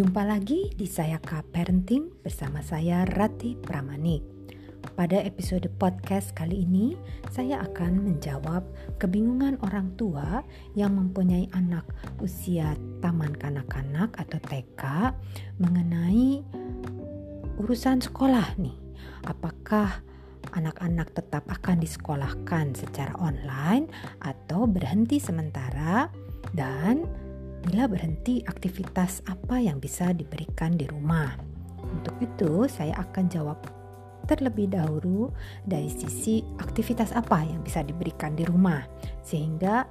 Jumpa lagi di Sayaka Parenting bersama saya Rati Pramanik. Pada episode podcast kali ini, saya akan menjawab kebingungan orang tua yang mempunyai anak usia taman kanak-kanak atau TK mengenai urusan sekolah nih. Apakah anak-anak tetap akan disekolahkan secara online atau berhenti sementara dan bila berhenti aktivitas apa yang bisa diberikan di rumah. Untuk itu, saya akan jawab terlebih dahulu dari sisi aktivitas apa yang bisa diberikan di rumah, sehingga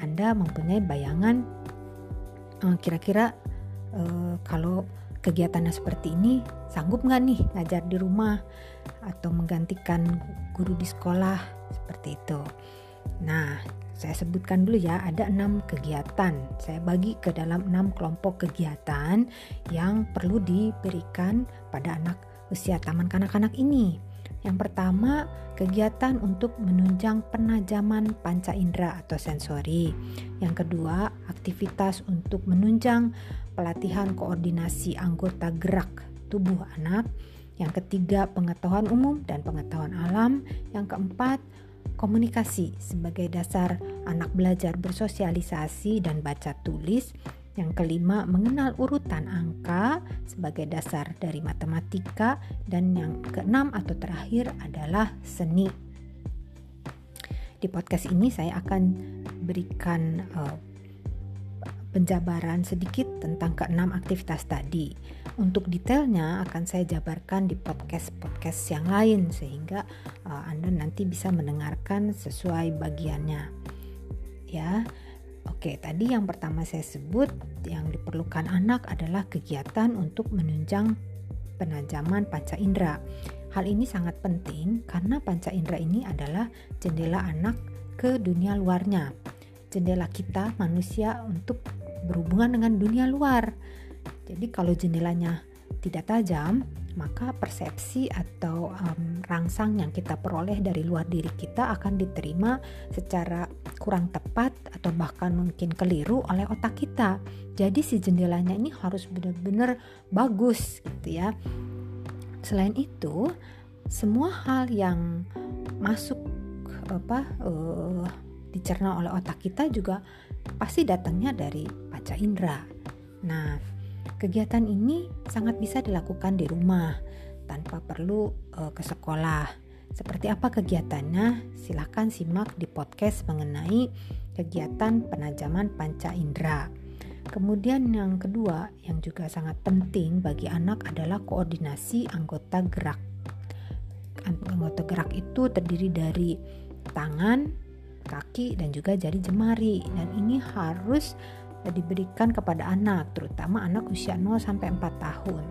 Anda mempunyai bayangan eh, kira-kira uh, kalau kegiatannya seperti ini sanggup nggak nih ngajar di rumah atau menggantikan guru di sekolah seperti itu. Nah, saya sebutkan dulu ya, ada enam kegiatan. Saya bagi ke dalam enam kelompok kegiatan yang perlu diberikan pada anak usia taman kanak-kanak ini. Yang pertama, kegiatan untuk menunjang penajaman panca indera atau sensori. Yang kedua, aktivitas untuk menunjang pelatihan koordinasi anggota gerak tubuh anak. Yang ketiga, pengetahuan umum dan pengetahuan alam. Yang keempat, komunikasi sebagai dasar anak belajar bersosialisasi dan baca tulis. Yang kelima, mengenal urutan angka sebagai dasar dari matematika dan yang keenam atau terakhir adalah seni. Di podcast ini saya akan berikan uh, penjabaran sedikit tentang keenam aktivitas tadi. Untuk detailnya akan saya jabarkan di podcast-podcast yang lain sehingga uh, Anda nanti bisa mendengarkan sesuai bagiannya. Ya. Oke, tadi yang pertama saya sebut yang diperlukan anak adalah kegiatan untuk menunjang penajaman panca indera. Hal ini sangat penting karena panca indera ini adalah jendela anak ke dunia luarnya. Jendela kita manusia untuk berhubungan dengan dunia luar. Jadi kalau jendelanya tidak tajam, maka persepsi atau um, rangsang yang kita peroleh dari luar diri kita akan diterima secara kurang tepat atau bahkan mungkin keliru oleh otak kita. Jadi si jendelanya ini harus benar-benar bagus gitu ya. Selain itu, semua hal yang masuk apa uh, dicerna oleh otak kita juga pasti datangnya dari panca indera. Nah, kegiatan ini sangat bisa dilakukan di rumah tanpa perlu uh, ke sekolah. Seperti apa kegiatannya? Silahkan simak di podcast mengenai kegiatan penajaman panca indera. Kemudian yang kedua yang juga sangat penting bagi anak adalah koordinasi anggota gerak. Anggota gerak itu terdiri dari tangan, kaki dan juga jari jemari dan ini harus diberikan kepada anak terutama anak usia 0 sampai 4 tahun.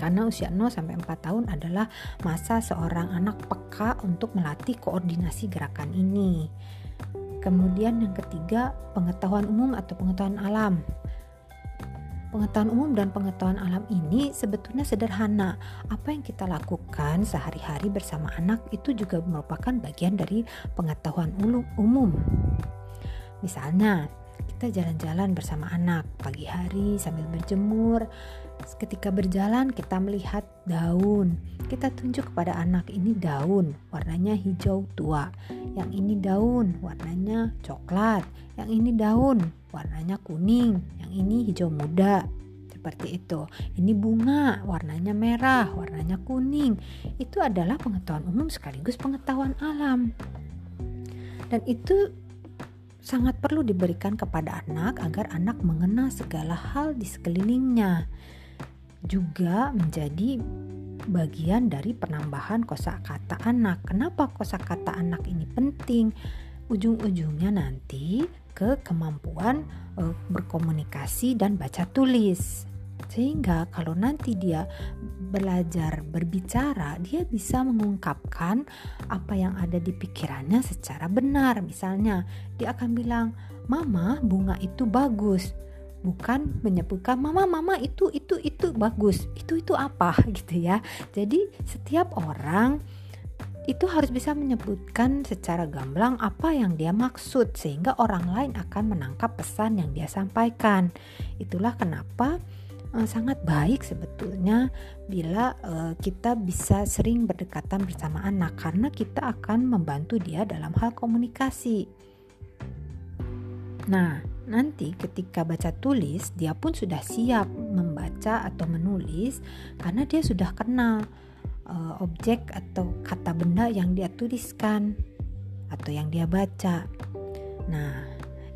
Karena usia 0 sampai 4 tahun adalah masa seorang anak peka untuk melatih koordinasi gerakan ini. Kemudian yang ketiga, pengetahuan umum atau pengetahuan alam. Pengetahuan umum dan pengetahuan alam ini sebetulnya sederhana. Apa yang kita lakukan sehari-hari bersama anak itu juga merupakan bagian dari pengetahuan umum. Misalnya, kita jalan-jalan bersama anak pagi hari sambil berjemur. Ketika berjalan, kita melihat daun. Kita tunjuk kepada anak ini daun, warnanya hijau tua. Yang ini daun, warnanya coklat. Yang ini daun, warnanya kuning, yang ini hijau muda. Seperti itu. Ini bunga, warnanya merah, warnanya kuning. Itu adalah pengetahuan umum sekaligus pengetahuan alam. Dan itu sangat perlu diberikan kepada anak agar anak mengenal segala hal di sekelilingnya. Juga menjadi bagian dari penambahan kosakata anak. Kenapa kosakata anak ini penting? Ujung-ujungnya nanti ke kemampuan uh, berkomunikasi dan baca tulis. Sehingga kalau nanti dia belajar berbicara, dia bisa mengungkapkan apa yang ada di pikirannya secara benar. Misalnya, dia akan bilang, "Mama, bunga itu bagus." Bukan menyebutkan mama mama itu itu itu bagus. Itu itu apa gitu ya. Jadi setiap orang itu harus bisa menyebutkan secara gamblang apa yang dia maksud sehingga orang lain akan menangkap pesan yang dia sampaikan. Itulah kenapa uh, sangat baik sebetulnya bila uh, kita bisa sering berdekatan bersama anak karena kita akan membantu dia dalam hal komunikasi. Nah, nanti ketika baca tulis dia pun sudah siap membaca atau menulis karena dia sudah kenal uh, objek atau kata benda yang dia tuliskan atau yang dia baca. Nah,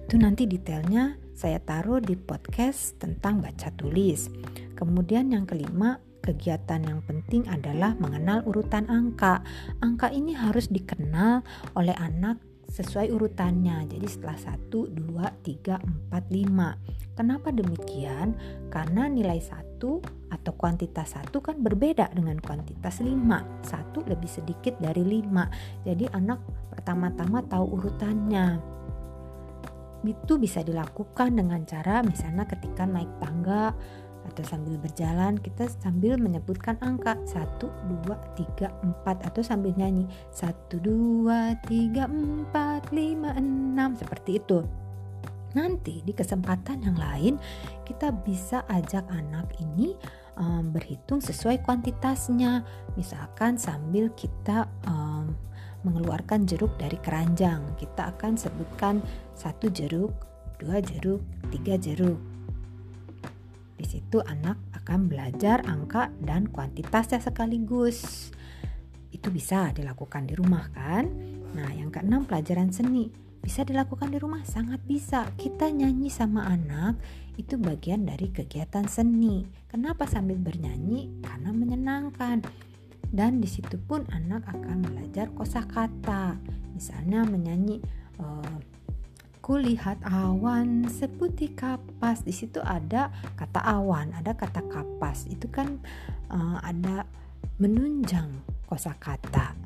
itu nanti detailnya saya taruh di podcast tentang baca tulis. Kemudian yang kelima, kegiatan yang penting adalah mengenal urutan angka. Angka ini harus dikenal oleh anak sesuai urutannya. Jadi setelah 1, 2, 3, 4, 5. Kenapa demikian? Karena nilai 1 atau kuantitas 1 kan berbeda dengan kuantitas 5. 1 lebih sedikit dari 5. Jadi anak pertama-tama tahu urutannya itu bisa dilakukan dengan cara misalnya ketika naik tangga atau sambil berjalan kita sambil menyebutkan angka 1 2 3 4 atau sambil nyanyi 1 2 3 4 5 6 seperti itu. Nanti di kesempatan yang lain kita bisa ajak anak ini um, berhitung sesuai kuantitasnya. Misalkan sambil kita um, mengeluarkan jeruk dari keranjang. Kita akan sebutkan satu jeruk, dua jeruk, tiga jeruk. Di situ anak akan belajar angka dan kuantitasnya sekaligus. Itu bisa dilakukan di rumah kan? Nah, yang keenam pelajaran seni. Bisa dilakukan di rumah? Sangat bisa. Kita nyanyi sama anak itu bagian dari kegiatan seni. Kenapa sambil bernyanyi? Karena menyenangkan dan di situ pun anak akan belajar kosakata. Misalnya menyanyi uh, kulihat awan seputih kapas. Di situ ada kata awan, ada kata kapas. Itu kan uh, ada menunjang kosakata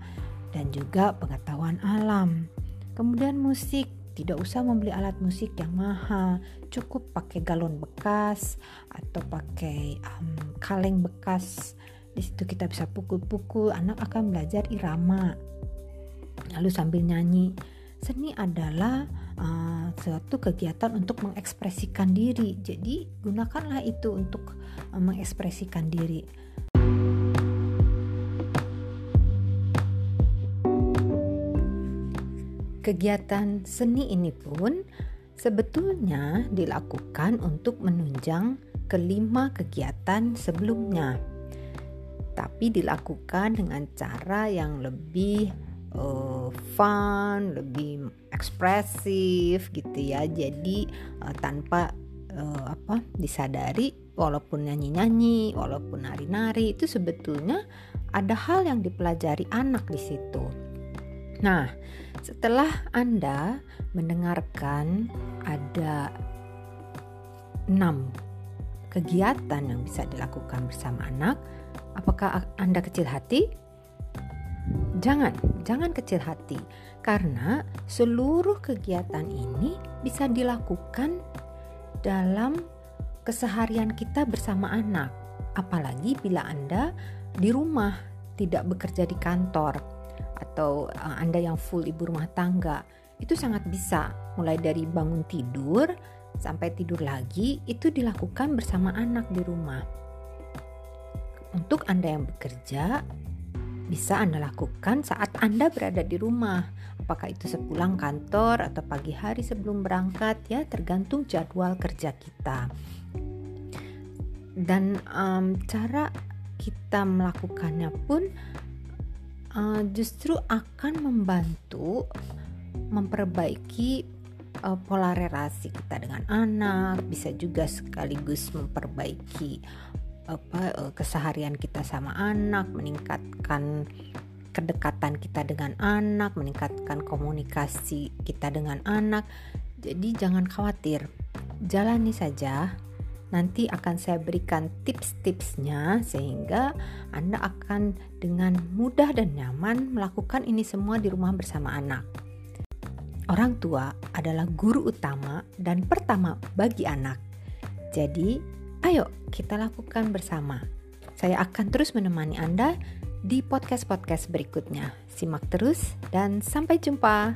dan juga pengetahuan alam. Kemudian musik tidak usah membeli alat musik yang mahal, cukup pakai galon bekas atau pakai um, kaleng bekas di situ kita bisa pukul-pukul, anak akan belajar irama. Lalu sambil nyanyi. Seni adalah uh, suatu kegiatan untuk mengekspresikan diri. Jadi gunakanlah itu untuk uh, mengekspresikan diri. Kegiatan seni ini pun sebetulnya dilakukan untuk menunjang kelima kegiatan sebelumnya tapi dilakukan dengan cara yang lebih uh, fun, lebih ekspresif gitu ya. Jadi uh, tanpa uh, apa disadari walaupun nyanyi-nyanyi, walaupun nari-nari itu sebetulnya ada hal yang dipelajari anak di situ. Nah, setelah Anda mendengarkan ada enam kegiatan yang bisa dilakukan bersama anak, Apakah Anda kecil hati? Jangan, jangan kecil hati, karena seluruh kegiatan ini bisa dilakukan dalam keseharian kita bersama anak, apalagi bila Anda di rumah, tidak bekerja di kantor, atau eh, Anda yang full ibu rumah tangga. Itu sangat bisa, mulai dari bangun tidur sampai tidur lagi, itu dilakukan bersama anak di rumah. Untuk Anda yang bekerja, bisa Anda lakukan saat Anda berada di rumah. Apakah itu sepulang kantor atau pagi hari sebelum berangkat ya, tergantung jadwal kerja kita. Dan um, cara kita melakukannya pun uh, justru akan membantu memperbaiki uh, pola relasi kita dengan anak, bisa juga sekaligus memperbaiki apa eh, keseharian kita sama anak, meningkatkan kedekatan kita dengan anak, meningkatkan komunikasi kita dengan anak. Jadi jangan khawatir, jalani saja. Nanti akan saya berikan tips-tipsnya sehingga Anda akan dengan mudah dan nyaman melakukan ini semua di rumah bersama anak. Orang tua adalah guru utama dan pertama bagi anak. Jadi, Ayo kita lakukan bersama. Saya akan terus menemani Anda di podcast-podcast berikutnya. Simak terus dan sampai jumpa.